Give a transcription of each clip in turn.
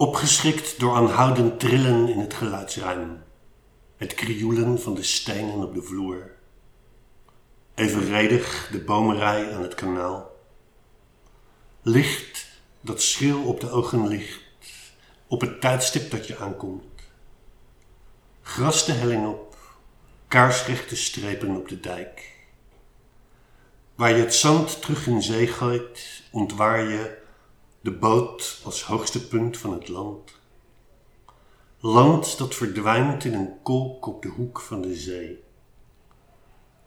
Opgeschrikt door aanhoudend trillen in het geluidsruim. Het krioelen van de stenen op de vloer. Evenredig de bomenrij aan het kanaal. Licht dat schril op de ogen ligt, op het tijdstip dat je aankomt. Gras de helling op, kaarsrechte strepen op de dijk. Waar je het zand terug in zee gooit, ontwaar je de boot als hoogste punt van het land. Land dat verdwijnt in een kolk op de hoek van de zee.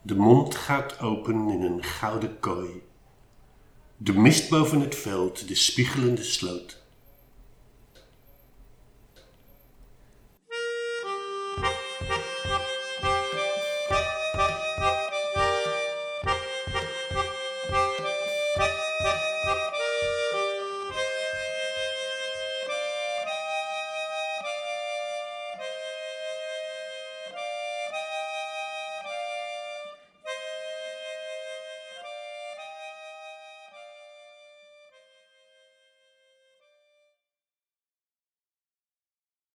De mond gaat open in een gouden kooi. De mist boven het veld, de spiegelende sloot.